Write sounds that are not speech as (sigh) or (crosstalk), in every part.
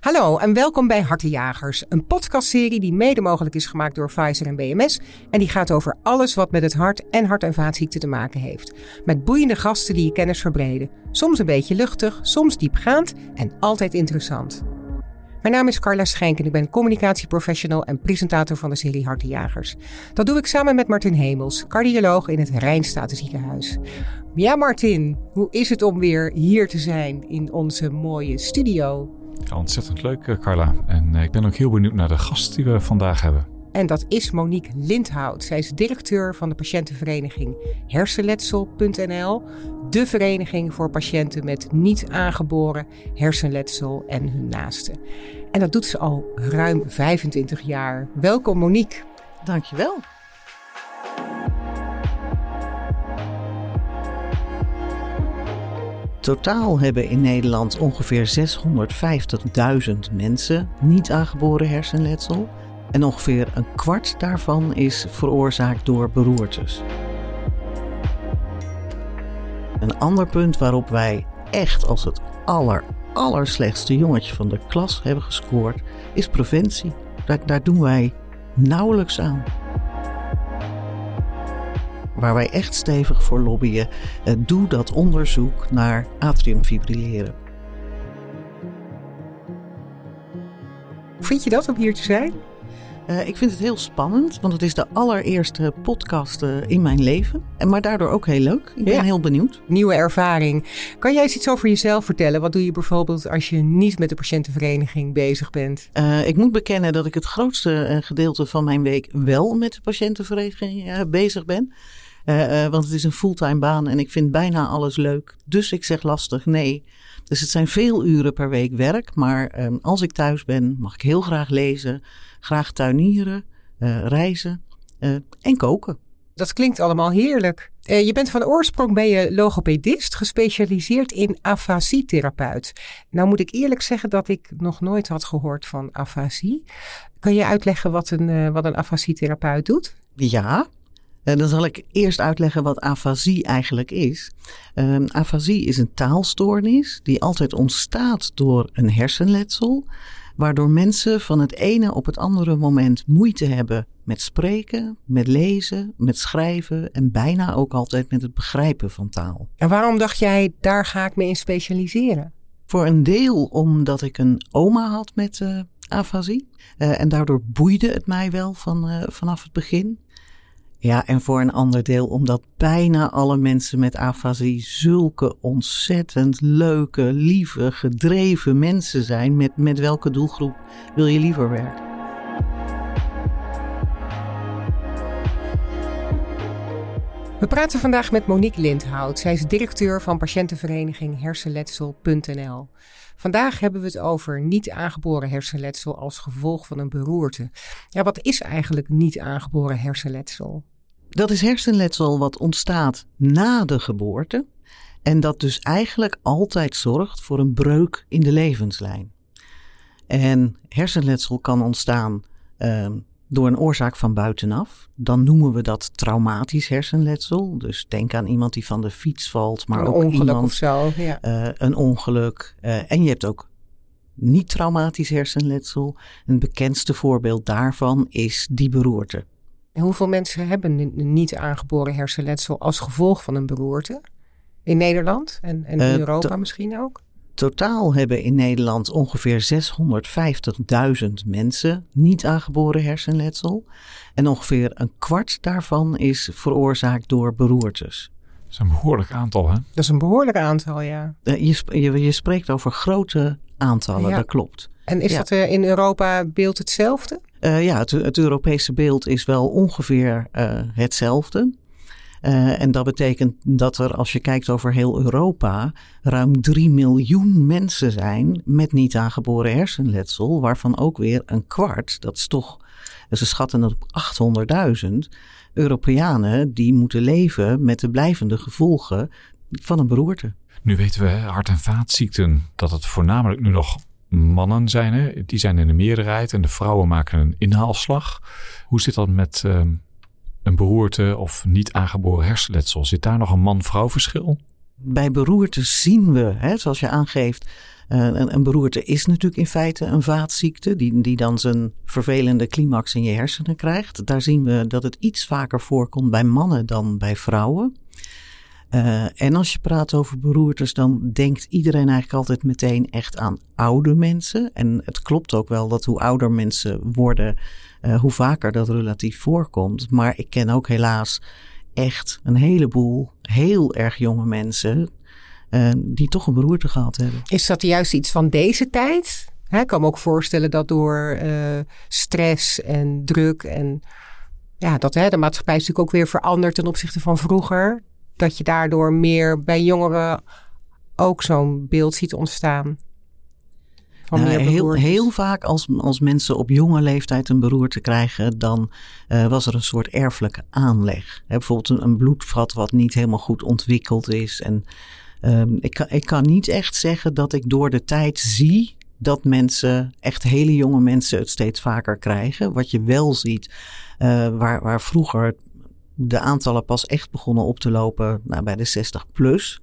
Hallo en welkom bij Hartenjagers, een podcastserie die mede mogelijk is gemaakt door Pfizer en BMS en die gaat over alles wat met het hart en hart- en vaatziekten te maken heeft. Met boeiende gasten die je kennis verbreden. Soms een beetje luchtig, soms diepgaand en altijd interessant. Mijn naam is Carla Schenk en ik ben communicatieprofessional en presentator van de serie Hartenjagers. Dat doe ik samen met Martin Hemels, cardioloog in het Rijnstatenziekenhuis. Ja Martin, hoe is het om weer hier te zijn in onze mooie studio? Ja, ontzettend leuk, eh, Carla. En eh, ik ben ook heel benieuwd naar de gast die we vandaag hebben. En dat is Monique Lindhout. Zij is directeur van de patiëntenvereniging hersenletsel.nl. De vereniging voor patiënten met niet aangeboren hersenletsel en hun naasten. En dat doet ze al ruim 25 jaar. Welkom Monique. Dankjewel. Totaal hebben in Nederland ongeveer 650.000 mensen niet aangeboren hersenletsel. En ongeveer een kwart daarvan is veroorzaakt door beroertes. Een ander punt waarop wij echt als het aller, allerslechtste jongetje van de klas hebben gescoord, is preventie. Daar, daar doen wij nauwelijks aan. Waar wij echt stevig voor lobbyen, eh, doe dat onderzoek naar atriumfibrilleren. Vind je dat om hier te zijn? Uh, ik vind het heel spannend, want het is de allereerste podcast uh, in mijn leven. En maar daardoor ook heel leuk. Ik ben ja. heel benieuwd. Nieuwe ervaring. Kan jij eens iets over jezelf vertellen? Wat doe je bijvoorbeeld als je niet met de patiëntenvereniging bezig bent? Uh, ik moet bekennen dat ik het grootste gedeelte van mijn week wel met de patiëntenvereniging bezig ben. Want het is een fulltime baan en ik vind bijna alles leuk. Dus ik zeg lastig nee. Dus het zijn veel uren per week werk. Maar um, als ik thuis ben, mag ik heel graag lezen, graag tuinieren, uh, reizen uh, en koken. Dat klinkt allemaal heerlijk. Uh, je bent van oorsprong ben je logopedist, gespecialiseerd in afasietherapeut. Nou moet ik eerlijk zeggen dat ik nog nooit had gehoord van afasie. Kan je uitleggen wat een, wat een afasietherapeut doet? Ja, en dan zal ik eerst uitleggen wat afasie eigenlijk is. Um, afasie is een taalstoornis die altijd ontstaat door een hersenletsel, waardoor mensen van het ene op het andere moment moeite hebben met spreken, met lezen, met schrijven en bijna ook altijd met het begrijpen van taal. En waarom dacht jij, daar ga ik me in specialiseren? Voor een deel omdat ik een oma had met uh, afasie. Uh, en daardoor boeide het mij wel van, uh, vanaf het begin. Ja, en voor een ander deel omdat bijna alle mensen met afasie zulke ontzettend leuke, lieve, gedreven mensen zijn. Met, met welke doelgroep wil je liever werken? We praten vandaag met Monique Lindhout. Zij is directeur van patiëntenvereniging hersenletsel.nl. Vandaag hebben we het over niet aangeboren hersenletsel als gevolg van een beroerte. Ja, wat is eigenlijk niet aangeboren hersenletsel? Dat is hersenletsel wat ontstaat na de geboorte en dat dus eigenlijk altijd zorgt voor een breuk in de levenslijn. En hersenletsel kan ontstaan uh, door een oorzaak van buitenaf. Dan noemen we dat traumatisch hersenletsel. Dus denk aan iemand die van de fiets valt, maar een ook ongeluk iemand, of zo. Ja. Uh, een ongeluk. Uh, en je hebt ook niet traumatisch hersenletsel. Een bekendste voorbeeld daarvan is die beroerte. En hoeveel mensen hebben een niet aangeboren hersenletsel als gevolg van een beroerte? In Nederland en, en in uh, Europa misschien ook? Totaal hebben in Nederland ongeveer 650.000 mensen niet aangeboren hersenletsel. En ongeveer een kwart daarvan is veroorzaakt door beroertes. Dat is een behoorlijk aantal, hè? Dat is een behoorlijk aantal, ja. Uh, je, sp je, je, spreekt over grote aantallen, ja. dat klopt. En is ja. dat uh, in Europa beeld hetzelfde? Uh, ja, het, het, Europese beeld is wel ongeveer uh, hetzelfde. Uh, en dat betekent dat er, als je kijkt over heel Europa, ruim 3 miljoen mensen zijn met niet aangeboren hersenletsel, waarvan ook weer een kwart, dat is toch, ze schatten dat op 800.000 Europeanen die moeten leven met de blijvende gevolgen van een beroerte. Nu weten we, hart- en vaatziekten, dat het voornamelijk nu nog mannen zijn. Hè? Die zijn in de meerderheid en de vrouwen maken een inhaalslag. Hoe zit dat met uh, een beroerte of niet aangeboren hersenletsel? Zit daar nog een man-vrouw verschil? bij beroerte zien we, hè, zoals je aangeeft, een, een, beroerte is natuurlijk in feite een vaatziekte, die, die dan zijn vervelende climax in je hersenen krijgt. Daar zien we dat het iets vaker voorkomt bij mannen dan bij vrouwen. Uh, en als je praat over beroertes, dan denkt iedereen eigenlijk altijd meteen echt aan oude mensen. En het klopt ook wel dat hoe ouder mensen worden, uh, hoe vaker dat relatief voorkomt. Maar ik ken ook helaas echt een heleboel heel erg jonge mensen uh, die toch een beroerte gehad hebben. Is dat juist iets van deze tijd? Hè, ik kan me ook voorstellen dat door stress en druk en ja, dat de maatschappij is natuurlijk ook weer veranderd ten opzichte van vroeger dat je daardoor meer bij jongeren ook zo'n beeld ziet ontstaan. Nou, heel, heel vaak als, als mensen op jonge leeftijd een beroerte krijgen, dan uh, was er een soort erfelijke aanleg. He, bijvoorbeeld een, een, bloedvat wat niet helemaal goed ontwikkeld is. En um, ik, kan, ik kan niet echt zeggen dat ik door de tijd zie dat mensen, echt hele jonge mensen, het steeds vaker krijgen. Wat je wel ziet, uh, waar, waar vroeger de aantallen pas echt begonnen op te lopen nou, bij de 60 plus.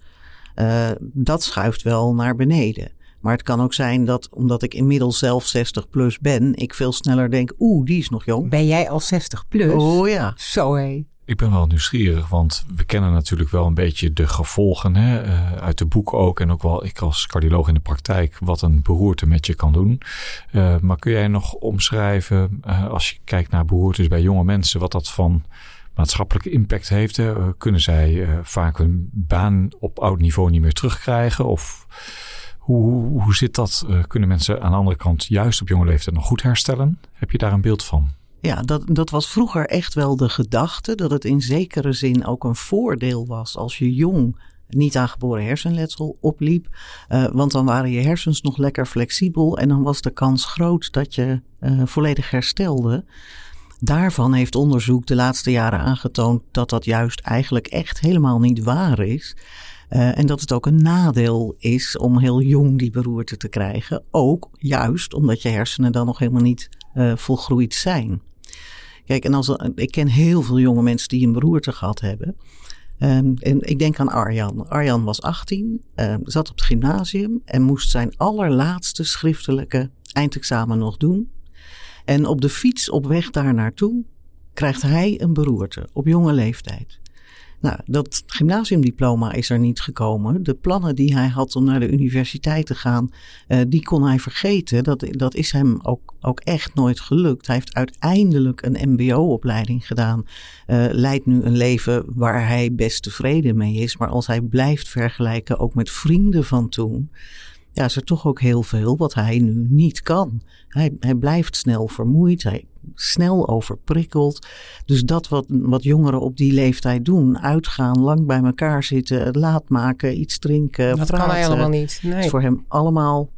Uh, dat schuift wel naar beneden. Maar het kan ook zijn dat omdat ik inmiddels zelf 60 plus ben, ik veel sneller denk, oeh, die is nog jong. Ben jij al 60 plus? Oh ja. Zo hé. Ik ben wel nieuwsgierig, want we kennen natuurlijk wel een beetje de gevolgen hè, uh, uit de boeken ook. En ook wel ik als cardioloog in de praktijk, wat een beroerte met je kan doen. Uh, maar kun jij nog omschrijven, uh, als je kijkt naar beroertes bij jonge mensen, wat dat van maatschappelijke impact heeft. Hè? Kunnen zij uh, vaak hun baan op oud niveau niet meer terugkrijgen? Of hoe, hoe zit dat? Uh, kunnen mensen aan de andere kant juist op jonge leeftijd nog goed herstellen? Heb je daar een beeld van? Ja, dat, dat was vroeger echt wel de gedachte dat het in zekere zin ook een voordeel was als je jong niet aangeboren hersenletsel opliep. Want dan waren je hersens nog lekker flexibel en dan was de kans groot dat je volledig herstelde. Daarvan heeft onderzoek de laatste jaren aangetoond dat dat juist eigenlijk echt helemaal niet waar is. Uh, en dat het ook een nadeel is om heel jong die beroerte te krijgen. Ook juist omdat je hersenen dan nog helemaal niet uh, volgroeid zijn. Kijk, en als, ik ken heel veel jonge mensen die een beroerte gehad hebben. Um, en ik denk aan Arjan. Arjan was 18, um, zat op het gymnasium en moest zijn allerlaatste schriftelijke eindexamen nog doen. En op de fiets op weg daar naartoe krijgt hij een beroerte op jonge leeftijd. Nou, dat gymnasiumdiploma is er niet gekomen. De plannen die hij had om naar de universiteit te gaan, uh, die kon hij vergeten. Dat, dat is hem ook, ook echt nooit gelukt. Hij heeft uiteindelijk een MBO-opleiding gedaan. Uh, leidt nu een leven waar hij best tevreden mee is. Maar als hij blijft vergelijken, ook met vrienden van toen, ja, is er toch ook heel veel wat hij nu niet kan. Hij, hij blijft snel vermoeid, hij snel overprikkeld. Dus dat wat, wat jongeren op die leeftijd doen, uitgaan, lang bij elkaar zitten, laat maken, iets drinken, dat praten, kan hij allemaal niet. Nee. is voor hem allemaal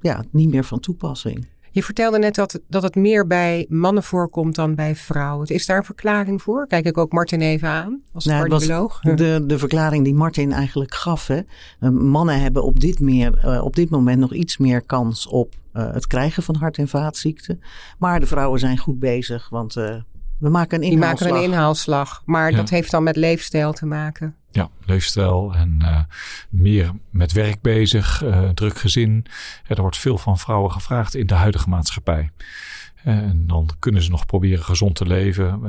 ja, niet meer van toepassing. Je vertelde net dat, dat het meer bij mannen voorkomt dan bij vrouwen. Is daar een verklaring voor? Kijk ik ook Martin even aan als nou, cardioloog. De, de verklaring die Martin eigenlijk gaf. Hè. Eh, mannen hebben op dit, meer, uh, op dit moment nog iets meer kans op uh, het krijgen van hart- en vaatziekten. Maar de vrouwen zijn goed bezig, want we maken een inhaalslag. Die maken een inhaalslag. Maar ja. dat heeft dan met leefstijl te maken. Ja, leefstijl en uh, meer met werk bezig, uh, druk gezin. Er wordt veel van vrouwen gevraagd in de huidige maatschappij. En dan kunnen ze nog proberen gezond te leven.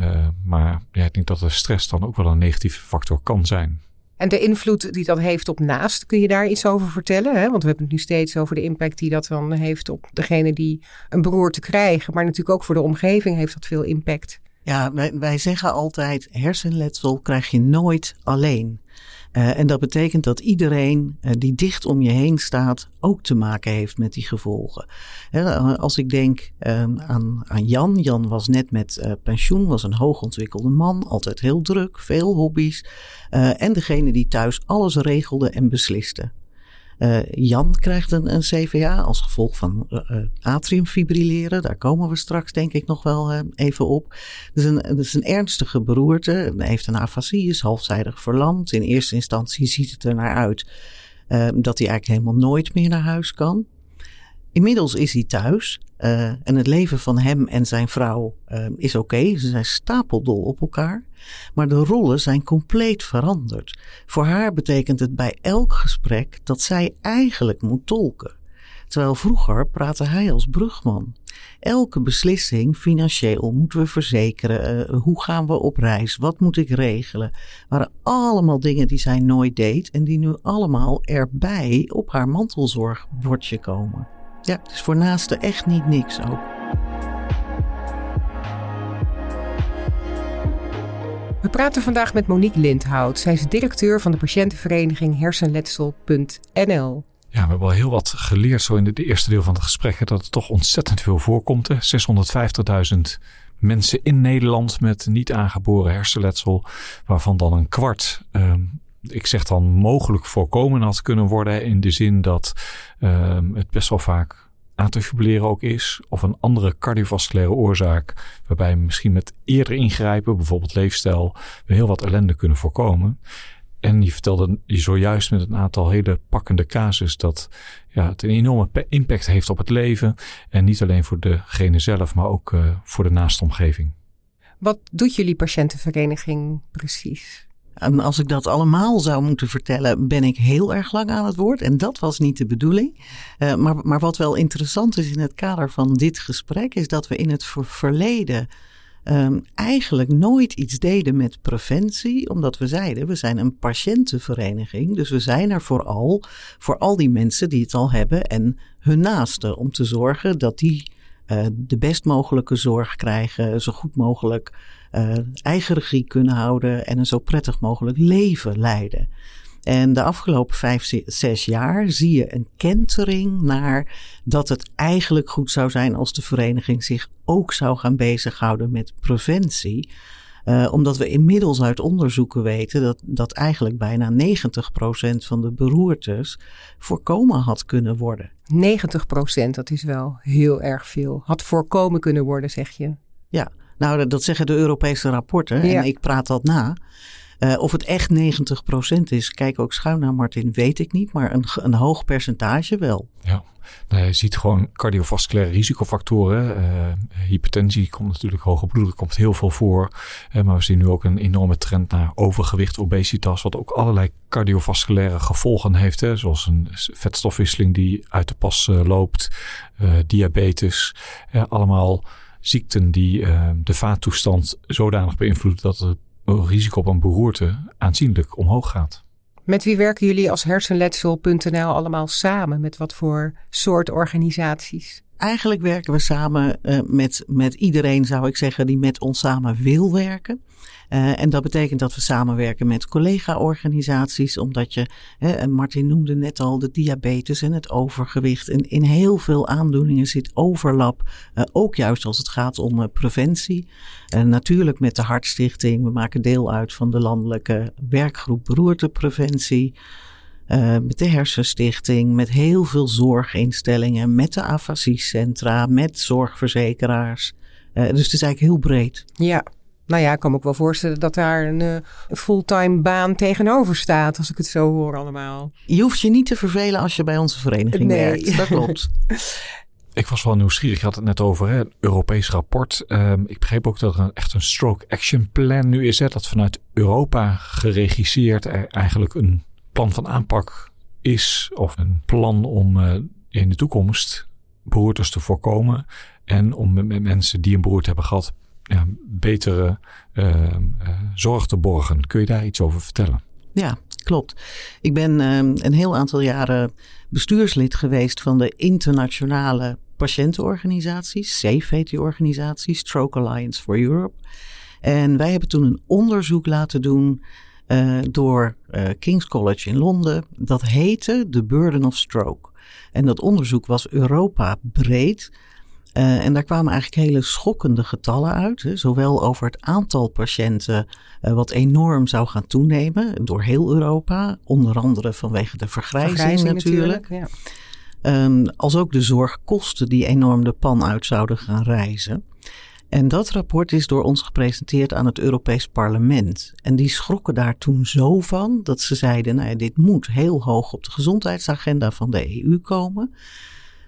Maar ja, ik denk dat de stress dan ook wel een negatieve factor kan zijn. En de invloed die dat heeft op naast, kun je daar iets over vertellen? Hè? Want we hebben het nu steeds over de impact die dat dan heeft op degene die een beroerte krijgen. Maar natuurlijk ook voor de omgeving heeft dat veel impact. Ja, wij, zeggen altijd: hersenletsel krijg je nooit alleen. Uh, en dat betekent dat iedereen uh, die dicht om je heen staat ook te maken heeft met die gevolgen. Als ik denk aan, aan Jan. Jan was net met pensioen, was een hoogontwikkelde man, altijd heel druk, veel hobby's. en degene die thuis alles regelde en besliste. Uh, Jan krijgt een, een, CVA als gevolg van uh, atriumfibrilleren. Daar komen we straks denk ik nog wel even op. Is, een, het is een ernstige beroerte. Hij heeft een afasie, is halfzijdig verlamd. In eerste instantie ziet het er naar uit dat hij eigenlijk helemaal nooit meer naar huis kan. Inmiddels is hij thuis uh, en het leven van hem en zijn vrouw uh, is oké. Ze zijn stapeldol op elkaar. Maar de rollen zijn compleet veranderd. Voor haar betekent het bij elk gesprek dat zij eigenlijk moet tolken. Terwijl vroeger praatte hij als brugman. Elke beslissing, financieel, moeten we verzekeren? Uh, hoe gaan we op reis? Wat moet ik regelen? waren allemaal dingen die zij nooit deed en die nu allemaal erbij op haar mantelzorgbordje komen. Ja, het is voor naasten echt niet niks ook. We praten vandaag met Monique Lindhout. Zij is directeur van de patiëntenvereniging hersenletsel.nl. Ja, we hebben al heel wat geleerd zo in het eerste deel van het gesprek. Dat het toch ontzettend veel voorkomt. 650.000 mensen in Nederland met niet aangeboren hersenletsel. Waarvan dan een kwart ehm, ik zeg dan mogelijk voorkomen had kunnen worden. In de zin dat um, het best wel vaak fibrilleren ook is. Of een andere cardiovasculaire oorzaak. Waarbij misschien met eerder ingrijpen, bijvoorbeeld leefstijl, we heel wat ellende kunnen voorkomen. En je vertelde je zojuist met een aantal hele pakkende casus dat ja, het een enorme impact heeft op het leven. En niet alleen voor degene zelf, maar ook uh, voor de naaste omgeving. Wat doet jullie patiëntenvereniging precies? En als ik dat allemaal zou moeten vertellen, ben ik heel erg lang aan het woord. En dat was niet de bedoeling. Uh, maar, maar wat wel interessant is in het kader van dit gesprek, is dat we in het verleden um, eigenlijk nooit iets deden met preventie, omdat we zeiden, we zijn een patiëntenvereniging, dus we zijn er vooral voor al die mensen die het al hebben en hun naasten, om te zorgen dat die uh, de best mogelijke zorg krijgen, zo goed mogelijk uh, eigen regie kunnen houden en een zo prettig mogelijk leven leiden. En de afgelopen vijf, zes jaar zie je een kentering naar dat het eigenlijk goed zou zijn als de vereniging zich ook zou gaan bezighouden met preventie. Uh, omdat we inmiddels uit onderzoeken weten dat, dat eigenlijk bijna 90% van de beroertes voorkomen had kunnen worden. 90%, dat is wel heel erg veel. Had voorkomen kunnen worden, zeg je. Ja, nou dat zeggen de Europese rapporten ja. en ik praat dat na. Uh, of het echt 90% is, kijk ook schuin naar Martin, weet ik niet, maar een, een hoog percentage wel. Ja, nou, je ziet gewoon cardiovasculaire risicofactoren. Uh, hypertensie komt natuurlijk, hoge bloeddruk komt heel veel voor. Uh, maar we zien nu ook een enorme trend naar overgewicht, obesitas, wat ook allerlei cardiovasculaire gevolgen heeft. Hè, zoals een vetstofwisseling die uit de pas loopt, diabetes, allemaal ziekten die de vaattoestand zodanig beïnvloeden dat het risico op een beroerte aanzienlijk omhoog gaat. Met wie werken jullie als hersenletsel.nl allemaal samen? Met wat voor soort organisaties? Eigenlijk werken we samen uh, met, met iedereen, zou ik zeggen, die met ons samen wil werken. Uh, en dat betekent dat we samenwerken met collega-organisaties, omdat je, hè, Martin noemde net al de diabetes en het overgewicht. En in heel veel aandoeningen zit overlap, uh, ook juist als het gaat om uh, preventie. natuurlijk met de Hartstichting, we maken deel uit van de landelijke werkgroep beroertepreventie. Met de Hersenstichting, met heel veel zorginstellingen, met de afasiecentra, met zorgverzekeraars. Dus het is eigenlijk heel breed. Ja, nou ja, ik kan me ook wel voorstellen dat daar een, uh, fulltime baan tegenover staat, als ik het zo hoor allemaal. Je hoeft je niet te vervelen als je bij onze vereniging nee. werkt. Dat klopt. (laughs) Ik was wel nieuwsgierig. Je had het net over hè, een Europees rapport. Um, ik begreep ook dat er een, echt een stroke action plan nu is. Hè, dat vanuit Europa geregisseerd er eigenlijk een plan van aanpak is. Of een plan om uh, in de toekomst beroertes te voorkomen. En om met, met mensen die een beroerte hebben gehad ja, betere uh, zorg te borgen. Kun je daar iets over vertellen? Ja, klopt. Ik ben uh, een heel aantal jaren bestuurslid geweest van de internationale patiëntenorganisatie. SAFE heet die organisatie, Stroke Alliance for Europe. En wij hebben toen een onderzoek laten doen uh, door uh, King's College in Londen. Dat heette The Burden of Stroke. En dat onderzoek was Europa breed. Uh, en daar kwamen eigenlijk hele schokkende getallen uit. Hè, zowel over het aantal patiënten, uh, wat enorm zou gaan toenemen door heel Europa. Onder andere vanwege de vergrijzing, vergrijzing natuurlijk. natuurlijk ja. um, als ook de zorgkosten die enorm de pan uit zouden gaan reizen. En dat rapport is door ons gepresenteerd aan het Europees Parlement. En die schrokken daar toen zo van dat ze zeiden: nou ja, dit moet heel hoog op de gezondheidsagenda van de EU komen.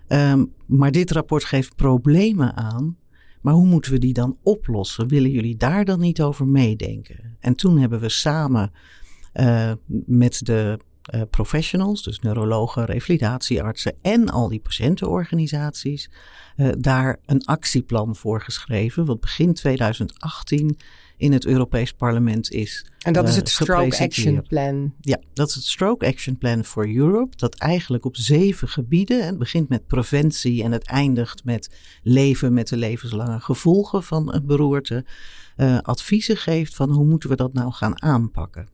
Ehm, maar dit rapport geeft problemen aan. Maar hoe moeten we die dan oplossen? Willen jullie daar dan niet over meedenken? En toen hebben we samen uh, met de uh, professionals, dus neurologen, revalidatieartsen en al die patiëntenorganisaties, uh, daar een actieplan voor geschreven. Wat begin 2018 in het Europees Parlement is. En dat is het Stroke Action Plan. Ja, dat is het Stroke Action Plan for Europe. Dat eigenlijk op zeven gebieden, het begint met preventie en het eindigt met leven met de levenslange gevolgen van een beroerte, uh, adviezen geeft van hoe moeten we dat nou gaan aanpakken.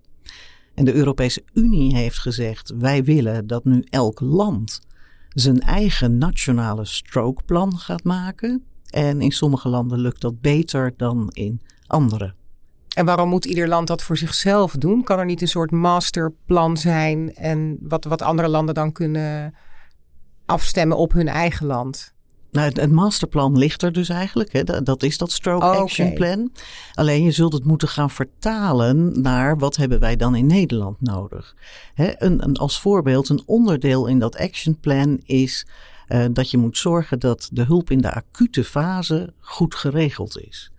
En de Europese Unie heeft gezegd: wij willen dat nu elk land zijn eigen nationale strokeplan gaat maken. En in sommige landen lukt dat beter dan in andere. En waarom moet ieder land dat voor zichzelf doen? Kan er niet een soort masterplan zijn en wat, wat andere landen dan kunnen afstemmen op hun eigen land? Nou, het, masterplan ligt er dus eigenlijk. Hè. Dat, is dat Stroke oh, Action Plan. Alleen je zult het moeten gaan vertalen naar wat hebben wij dan in Nederland nodig. Hè, een, een, als voorbeeld, een onderdeel in dat Action Plan is uh, dat je moet zorgen dat de hulp in de acute fase goed geregeld is.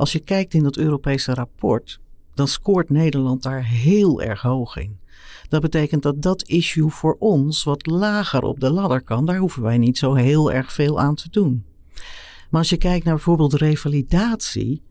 Als je kijkt in dat Europese rapport, dan scoort Nederland daar heel erg hoog in. Dat betekent dat dat issue voor ons wat lager op de ladder kan. Daar hoeven wij niet zo heel erg veel aan te doen. Maar als je kijkt naar bijvoorbeeld revalidatie,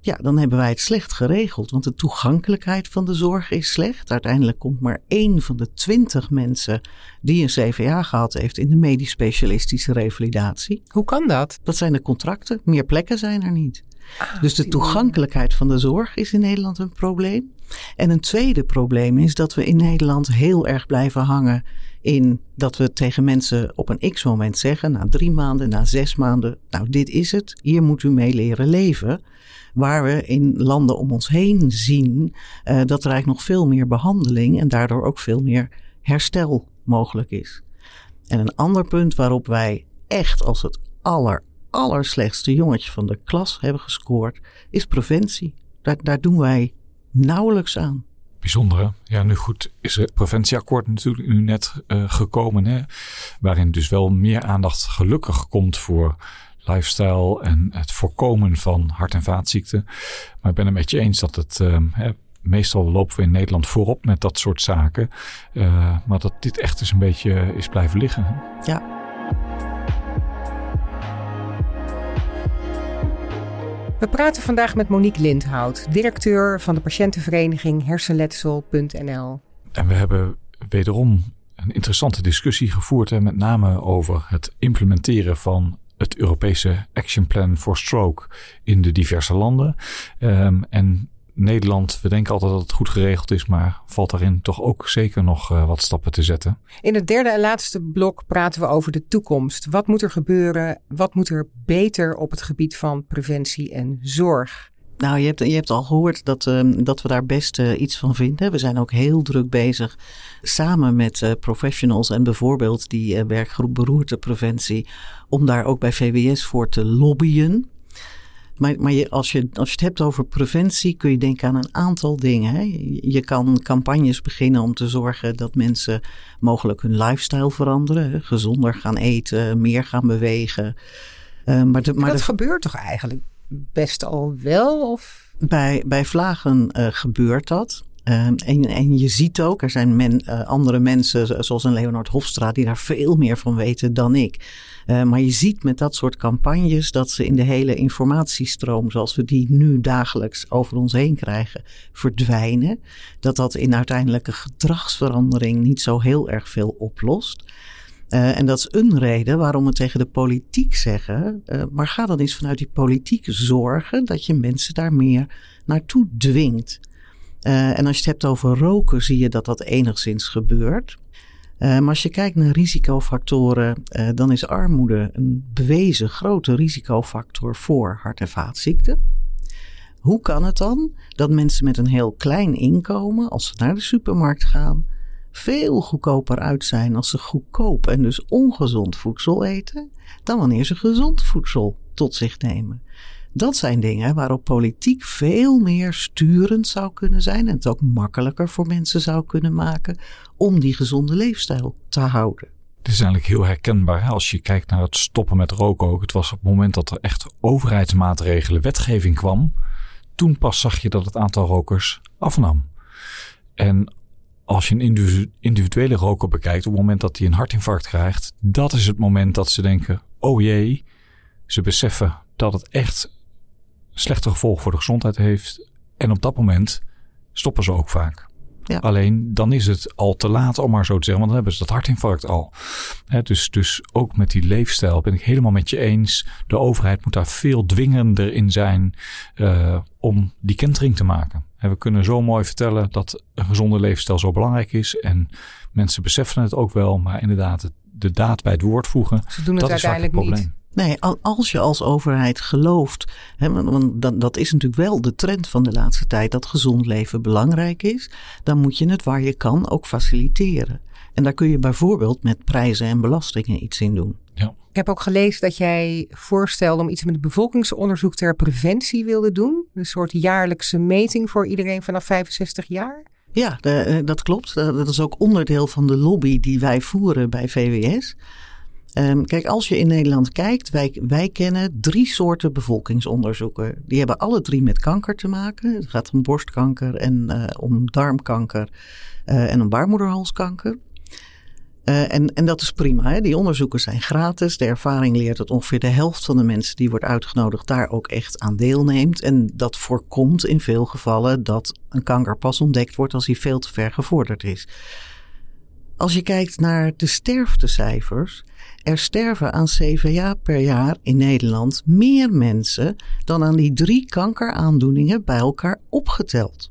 ja, dan hebben wij het slecht geregeld. Want de toegankelijkheid van de zorg is slecht. Uiteindelijk komt maar één van de twintig mensen die een CVA gehad heeft in de medisch specialistische revalidatie. Hoe kan dat? Dat zijn de contracten. Meer plekken zijn er niet. Ah, dus de toegankelijkheid van de zorg is in Nederland een probleem. En een tweede probleem is dat we in Nederland heel erg blijven hangen in dat we tegen mensen op een x-moment zeggen, na drie maanden, na zes maanden, nou dit is het, hier moet u mee leren leven. Waar we in landen om ons heen zien uh, dat er eigenlijk nog veel meer behandeling en daardoor ook veel meer herstel mogelijk is. En een ander punt waarop wij echt als het aller, allerslechtste jongetje van de klas hebben gescoord, is preventie. Daar, daar doen wij nauwelijks aan. Bijzondere. Ja, nu goed is het preventieakkoord natuurlijk nu net uh, gekomen. Hè? Waarin dus wel meer aandacht gelukkig komt voor lifestyle en het voorkomen van hart- en vaatziekten. Maar ik ben het met je eens dat het. Uh, hè, meestal lopen we in Nederland voorop met dat soort zaken. Uh, maar dat dit echt eens een beetje is blijven liggen. Ja. We praten vandaag met Monique Lindhout, directeur van de patiëntenvereniging hersenletsel.nl. En we hebben wederom een interessante discussie gevoerd, met name over het implementeren van het Europese Action Plan for Stroke in de diverse landen. Um, en Nederland, we denken altijd dat het goed geregeld is, maar valt daarin toch ook zeker nog uh, wat stappen te zetten. In het derde en laatste blok praten we over de toekomst. Wat moet er gebeuren? Wat moet er beter op het gebied van preventie en zorg? Nou, je hebt, je hebt al gehoord dat, uh, dat we daar best uh, iets van vinden. We zijn ook heel druk bezig samen met uh, professionals en bijvoorbeeld die werkgroep beroertepreventie, om daar ook bij VWS voor te lobbyen. Maar, maar je, als, je, als je het hebt over preventie, kun je denken aan een aantal dingen. Hè? Je kan campagnes beginnen om te zorgen dat mensen mogelijk hun lifestyle veranderen. Gezonder gaan eten, meer gaan bewegen. Uh, maar, de, maar dat gebeurt toch eigenlijk best al wel? Of? Bij, bij vlagen uh, gebeurt dat. Uh, en, en je ziet ook, er zijn men, uh, andere mensen zoals een Leonard Hofstra die daar veel meer van weten dan ik. Uh, maar je ziet met dat soort campagnes dat ze in de hele informatiestroom zoals we die nu dagelijks over ons heen krijgen verdwijnen. Dat dat in uiteindelijke gedragsverandering niet zo heel erg veel oplost. Uh, en dat is een reden waarom we tegen de politiek zeggen. Uh, maar ga dan eens vanuit die politiek zorgen dat je mensen daar meer naartoe dwingt. Uh, en als je het hebt over roken, zie je dat dat enigszins gebeurt. Uh, maar als je kijkt naar risicofactoren, uh, dan is armoede een bewezen grote risicofactor voor hart- en vaatziekten. Hoe kan het dan dat mensen met een heel klein inkomen, als ze naar de supermarkt gaan, veel goedkoper uit zijn als ze goedkoop en dus ongezond voedsel eten, dan wanneer ze gezond voedsel tot zich nemen? Dat zijn dingen waarop politiek veel meer sturend zou kunnen zijn en het ook makkelijker voor mensen zou kunnen maken om die gezonde leefstijl te houden. Het is eigenlijk heel herkenbaar. Als je kijkt naar het stoppen met roken ook. Het was op het moment dat er echt overheidsmaatregelen, wetgeving kwam. Toen pas zag je dat het aantal rokers afnam. En als je een individuele roker bekijkt, op het moment dat hij een hartinfarct krijgt, dat is het moment dat ze denken: oh jee, ze beseffen dat het echt slechte gevolgen voor de gezondheid heeft. En op dat moment stoppen ze ook vaak. Ja. Alleen dan is het al te laat om maar zo te zeggen, want dan hebben ze dat hartinfarct al. dus, dus ook met die leefstijl ben ik helemaal met je eens. De overheid moet daar veel dwingender in zijn uh, om die kentering te maken. En we kunnen zo mooi vertellen dat een gezonde leefstijl zo belangrijk is. En mensen beseffen het ook wel, maar inderdaad, de daad bij het woord voegen. Ze doen het dat uiteindelijk is het probleem. niet. Nee, als je als overheid gelooft, hè, want dat, dat is natuurlijk wel de trend van de laatste tijd, dat gezond leven belangrijk is, dan moet je het waar je kan ook faciliteren. En daar kun je bijvoorbeeld met prijzen en belastingen iets in doen. Ja. Ik heb ook gelezen dat jij voorstelde om iets met het bevolkingsonderzoek ter preventie wilde doen. Een soort jaarlijkse meting voor iedereen vanaf 65 jaar. Ja, de, dat klopt. Dat is ook onderdeel van de lobby die wij voeren bij VWS. Um, kijk, als je in Nederland kijkt, wij, wij kennen drie soorten bevolkingsonderzoeken. Die hebben alle drie met kanker te maken. Het gaat om borstkanker en uh, om darmkanker uh, en om baarmoederhalskanker. Uh, en, en dat is prima. Hè? Die onderzoeken zijn gratis. De ervaring leert dat ongeveer de helft van de mensen die wordt uitgenodigd daar ook echt aan deelneemt. En dat voorkomt in veel gevallen dat een kanker pas ontdekt wordt als hij veel te ver gevorderd is. Als je kijkt naar de sterftecijfers, er sterven aan CVA per jaar in Nederland meer mensen dan aan die drie kankeraandoeningen bij elkaar opgeteld.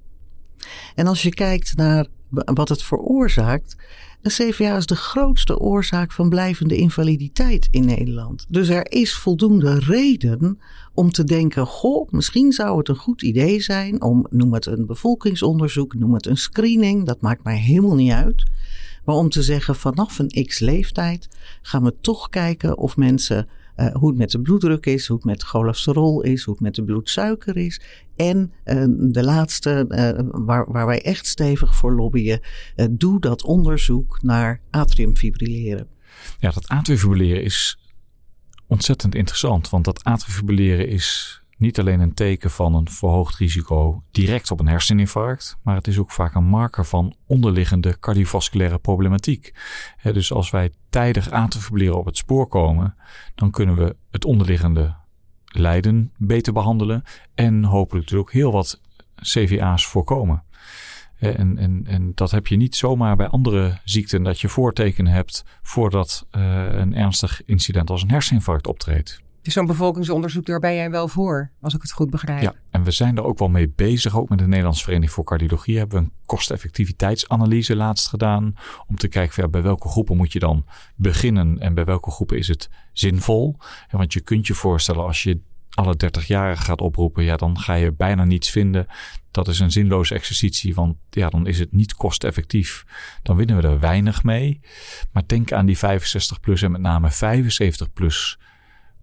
En als je kijkt naar wat het veroorzaakt, een CVA is de grootste oorzaak van blijvende invaliditeit in Nederland. Dus er is voldoende reden om te denken: goh, misschien zou het een goed idee zijn om, noem het een bevolkingsonderzoek, noem het een screening, dat maakt mij helemaal niet uit maar om te zeggen vanaf een x leeftijd gaan we toch kijken of mensen uh, hoe het met de bloeddruk is, hoe het met cholesterol is, hoe het met de bloedsuiker is. En uh, de laatste, uh, waar, waar wij echt stevig voor lobbyen, doe dat onderzoek naar atriumfibrilleren. Ja, dat atriumfibrilleren is ontzettend interessant, want dat atriumfibrilleren is niet alleen een teken van een verhoogd risico direct op een herseninfarct, maar het is ook vaak een marker van onderliggende cardiovasculaire problematiek. dus als wij tijdig atriumfibrilleren op het spoor komen, dan kunnen we het onderliggende lijden beter behandelen en hopelijk dus ook heel wat CVA's voorkomen. En, en, en dat heb je niet zomaar bij andere ziekten, dat je voortekenen hebt voordat uh, een ernstig incident als een herseninfarct optreedt. Dus zo'n bevolkingsonderzoek, daar ben jij wel voor, als ik het goed begrijp. Ja, en we zijn er ook wel mee bezig. Ook met de Nederlandse Vereniging voor Cardiologie hebben we een kosteffectiviteitsanalyse laatst gedaan. Om te kijken ja, bij welke groepen moet je dan beginnen en bij welke groepen is het zinvol. want je kunt je voorstellen als je alle 30-jarigen gaat oproepen, ja, dan ga je bijna niets vinden. Dat is een zinloze exercitie, want ja, dan is het niet kosteffectief. Dan winnen we er weinig mee. Maar denk aan die 65 plus en met name 75 plus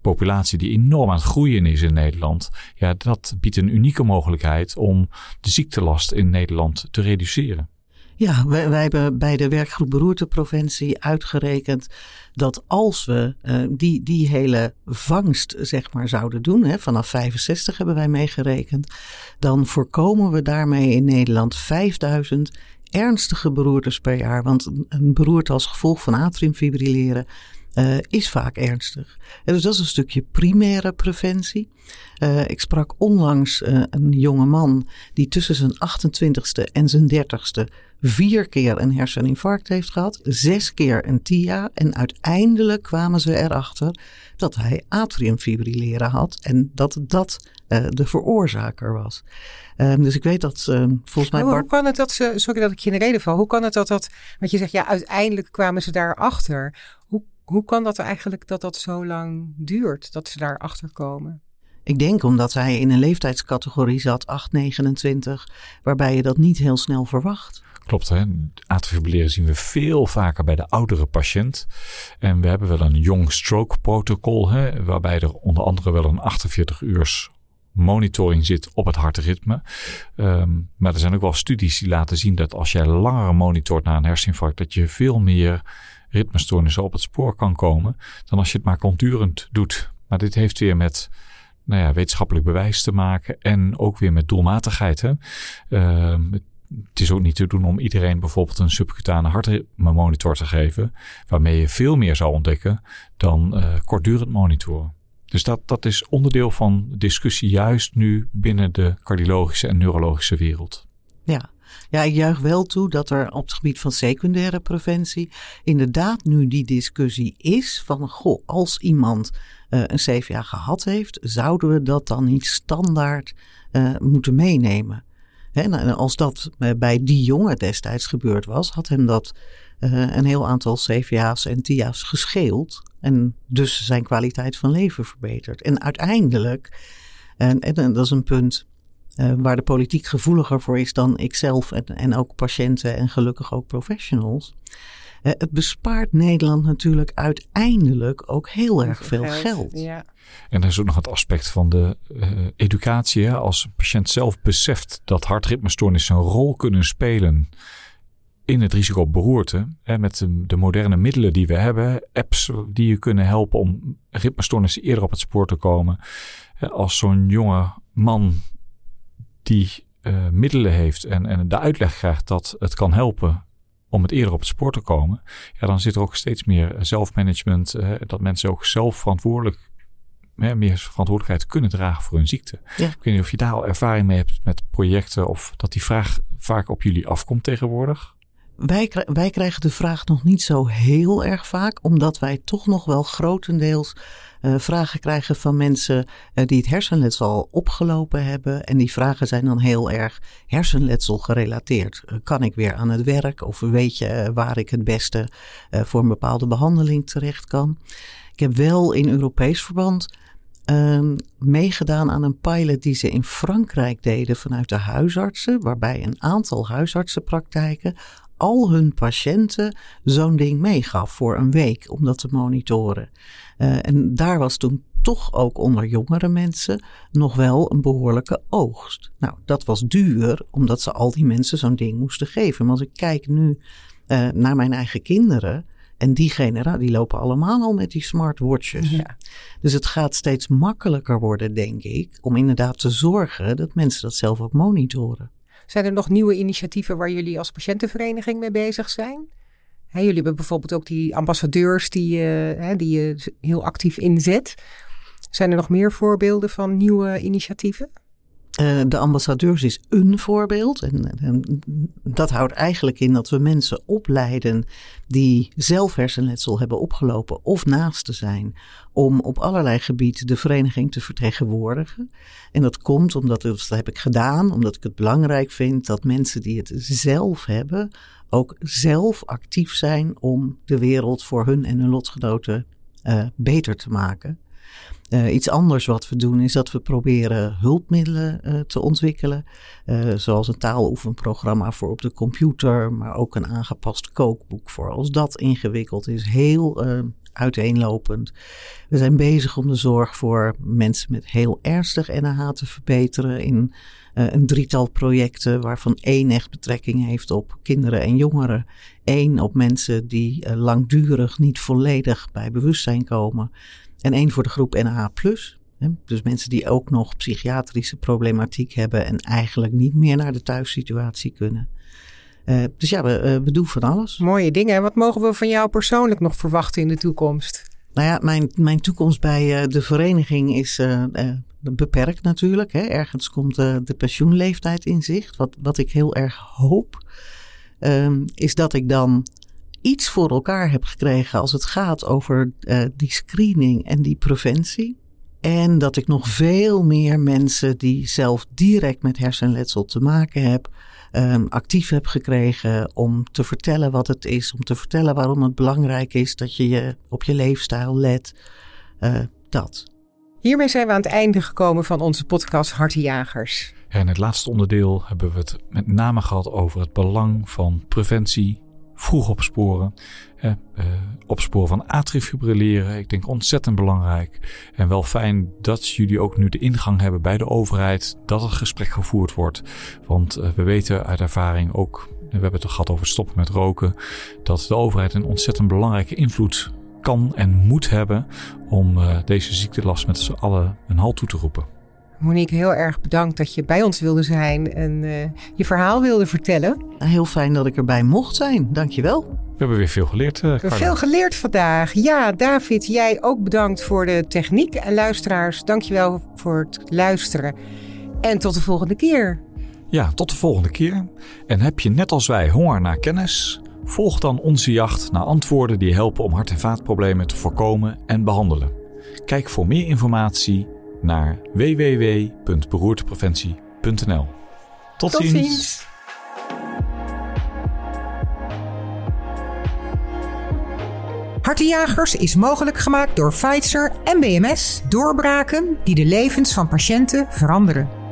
populatie die enorm aan het groeien is in Nederland. Ja, dat biedt een unieke mogelijkheid om de ziektelast in Nederland te reduceren. Ja, wij, wij, hebben bij de werkgroep beroertepreventie uitgerekend dat als we uh, die, die hele vangst zeg maar zouden doen, hè, vanaf 65 hebben wij meegerekend, dan voorkomen we daarmee in Nederland 5000 ernstige beroertes per jaar. Want een beroerte als gevolg van atriumfibrilleren uh, is vaak ernstig. En dus dat is een stukje primaire preventie. Uh, ik sprak onlangs uh, een jonge man die tussen zijn 28ste en zijn 30ste vier keer een herseninfarct heeft gehad, zes keer een TIA en uiteindelijk kwamen ze erachter dat hij atriumfibrilleren had en dat dat uh, de veroorzaker was. Uh, dus ik weet dat uh, volgens mij. Hoe kan het dat ze, sorry dat ik je in de reden val, hoe kan het dat dat, want je zegt ja, uiteindelijk kwamen ze daarachter. Hoe hoe kan dat eigenlijk dat dat zo lang duurt, dat ze daar achter komen? Ik denk omdat hij in een leeftijdscategorie zat, 829, waarbij je dat niet heel snel verwacht. Klopt, hè? Atriumfibrilleren zien we veel vaker bij de oudere patiënt. En we hebben wel een young stroke protocol, hè, waarbij er onder andere wel een 48 uur monitoring zit op het hartritme. Um, maar er zijn ook wel studies die laten zien dat als jij langer monitort naar een herseninfarct, dat je veel meer ritmestoornissen op het spoor kan komen dan als je het maar conturend doet. Maar dit heeft weer met nou ja, wetenschappelijk bewijs te maken en ook weer met doelmatigheid. Hè? Uh, het is ook niet te doen om iedereen bijvoorbeeld een subcutane hartritmemonitor te geven, waarmee je veel meer zou ontdekken dan uh, kortdurend monitoren. Dus dat, dat is onderdeel van discussie juist nu binnen de cardiologische en neurologische wereld. Ja. Ja, ik juich wel toe dat er op het gebied van secundaire preventie inderdaad nu die discussie is van, goh, als iemand uh, een CVA gehad heeft, zouden we dat dan niet standaard uh, moeten meenemen? En als dat eh, bij die jongen destijds gebeurd was, had hem dat een heel aantal CVA's en TIA's gescheeld. En dus zijn kwaliteit van leven verbeterd. En uiteindelijk, en dat is een punt uh, waar de politiek gevoeliger voor is dan ikzelf en, en ook patiënten en gelukkig ook professionals. Uh, het bespaart Nederland natuurlijk uiteindelijk ook heel erg veel geld. geld. Ja. En er is ook nog het aspect van de uh, educatie. Hè? Als een patiënt zelf beseft dat hartritmestoornissen een rol kunnen spelen in het risico op beroerte. Hè, met de, de, moderne middelen die we hebben, apps die je kunnen helpen om ritmestoornissen eerder op het spoor te komen. Als zo'n jonge man die uh, middelen heeft en, en de uitleg krijgt dat het kan helpen om het eerder op het spoor te komen, ja, dan zit er ook steeds meer zelfmanagement, uh, dat mensen ook zelf verantwoordelijk meer verantwoordelijkheid kunnen dragen voor hun ziekte. Ja. Ik weet niet of je daar al ervaring mee hebt met projecten of dat die vraag vaak op jullie afkomt tegenwoordig. Wij, wij krijgen de vraag nog niet zo heel erg vaak, omdat wij toch nog wel grotendeels uh, vragen krijgen van mensen uh, die het hersenletsel al opgelopen hebben. En die vragen zijn dan heel erg hersenletsel gerelateerd. Uh, kan ik weer aan het werk of weet je waar ik het beste voor een bepaalde behandeling terecht kan? Ik heb wel in Europees verband um, meegedaan aan een pilot die ze in Frankrijk deden vanuit de huisartsen, waarbij een aantal huisartsenpraktijken al hun patiënten zo'n ding meegaf voor een week om dat te monitoren. Uh, en daar was toen toch ook onder jongere mensen nog wel een behoorlijke oogst. Nou, dat was duur, omdat ze al die mensen zo'n ding moesten geven. Maar als ik kijk nu uh, naar mijn eigen kinderen, en die generatie, die lopen allemaal al met die smartwatches. Ja. Dus het gaat steeds makkelijker worden, denk ik, om inderdaad te zorgen dat mensen dat zelf ook monitoren. Zijn er nog nieuwe initiatieven waar jullie als patiëntenvereniging mee bezig zijn? jullie hebben bijvoorbeeld ook die ambassadeurs die, uh, die je heel actief inzet. Zijn er nog meer voorbeelden van nieuwe initiatieven? Uh, de ambassadeurs is een voorbeeld. En, en, dat houdt eigenlijk in dat we mensen opleiden die zelf hersenletsel hebben opgelopen of naasten zijn. Om op allerlei gebieden de vereniging te vertegenwoordigen. En dat komt omdat, dat heb ik gedaan, omdat ik het belangrijk vind dat mensen die het zelf hebben ook zelf actief zijn om de wereld voor hun en hun lotgenoten uh, beter te maken. Uh, iets anders wat we doen is dat we proberen hulpmiddelen uh, te ontwikkelen. Uh, zoals een taaloefenprogramma voor op de computer, maar ook een aangepast kookboek voor als dat ingewikkeld is. Heel uiteenlopend. We zijn bezig om de zorg voor mensen met heel ernstig NAH te verbeteren in een drietal projecten waarvan één echt betrekking heeft op kinderen en jongeren. één op mensen die langdurig niet volledig bij bewustzijn komen. En één voor de groep NAH+. Dus mensen die ook nog psychiatrische problematiek hebben en eigenlijk niet meer naar de thuissituatie kunnen. Uh, dus ja, we, uh, we doen van alles. Mooie dingen. En wat mogen we van jou persoonlijk nog verwachten in de toekomst? Nou ja, mijn, mijn toekomst bij uh, de vereniging is beperkt natuurlijk. Hè. Ergens komt de pensioenleeftijd in zicht. Wat, wat ik heel erg hoop, ehm, is dat ik dan iets voor elkaar heb gekregen als het gaat over uh, die screening en die preventie. En dat ik nog veel meer mensen die zelf direct met hersenletsel te maken hebben, um, actief heb gekregen om te vertellen wat het is, om te vertellen waarom het belangrijk is dat je, je op je leefstijl let. Uh, dat. Hiermee zijn we aan het einde gekomen van onze podcast Hartenjagers. Ja, in het laatste onderdeel hebben we het met name gehad over het belang van preventie vroeg opsporen. Uh, opsporen van atrifibrilleren, ik denk ontzettend belangrijk. En wel fijn dat jullie ook nu de ingang hebben bij de overheid, dat het gesprek gevoerd wordt. Want uh, we weten uit ervaring ook, we hebben het gehad over stoppen met roken, dat de overheid een ontzettend belangrijke invloed kan en moet hebben om uh, deze ziektelast met z'n allen een halt toe te roepen. Monique, heel erg bedankt dat je bij ons wilde zijn en uh, je verhaal wilde vertellen. Heel fijn dat ik erbij mocht zijn. Dankjewel. We hebben weer veel geleerd. Uh, we hebben veel geleerd vandaag. Ja, David, jij ook bedankt voor de techniek. En luisteraars, dankjewel voor het luisteren. En tot de volgende keer. Ja, tot de volgende keer. En heb je net als wij honger naar kennis? Volg dan onze jacht naar antwoorden die helpen om hart- en vaatproblemen te voorkomen en behandelen. Kijk voor meer informatie naar www.beroertepreventie.nl. Tot, Tot ziens. ziens. Hartenjagers is mogelijk gemaakt door Pfizer en BMS, doorbraken die de levens van patiënten veranderen.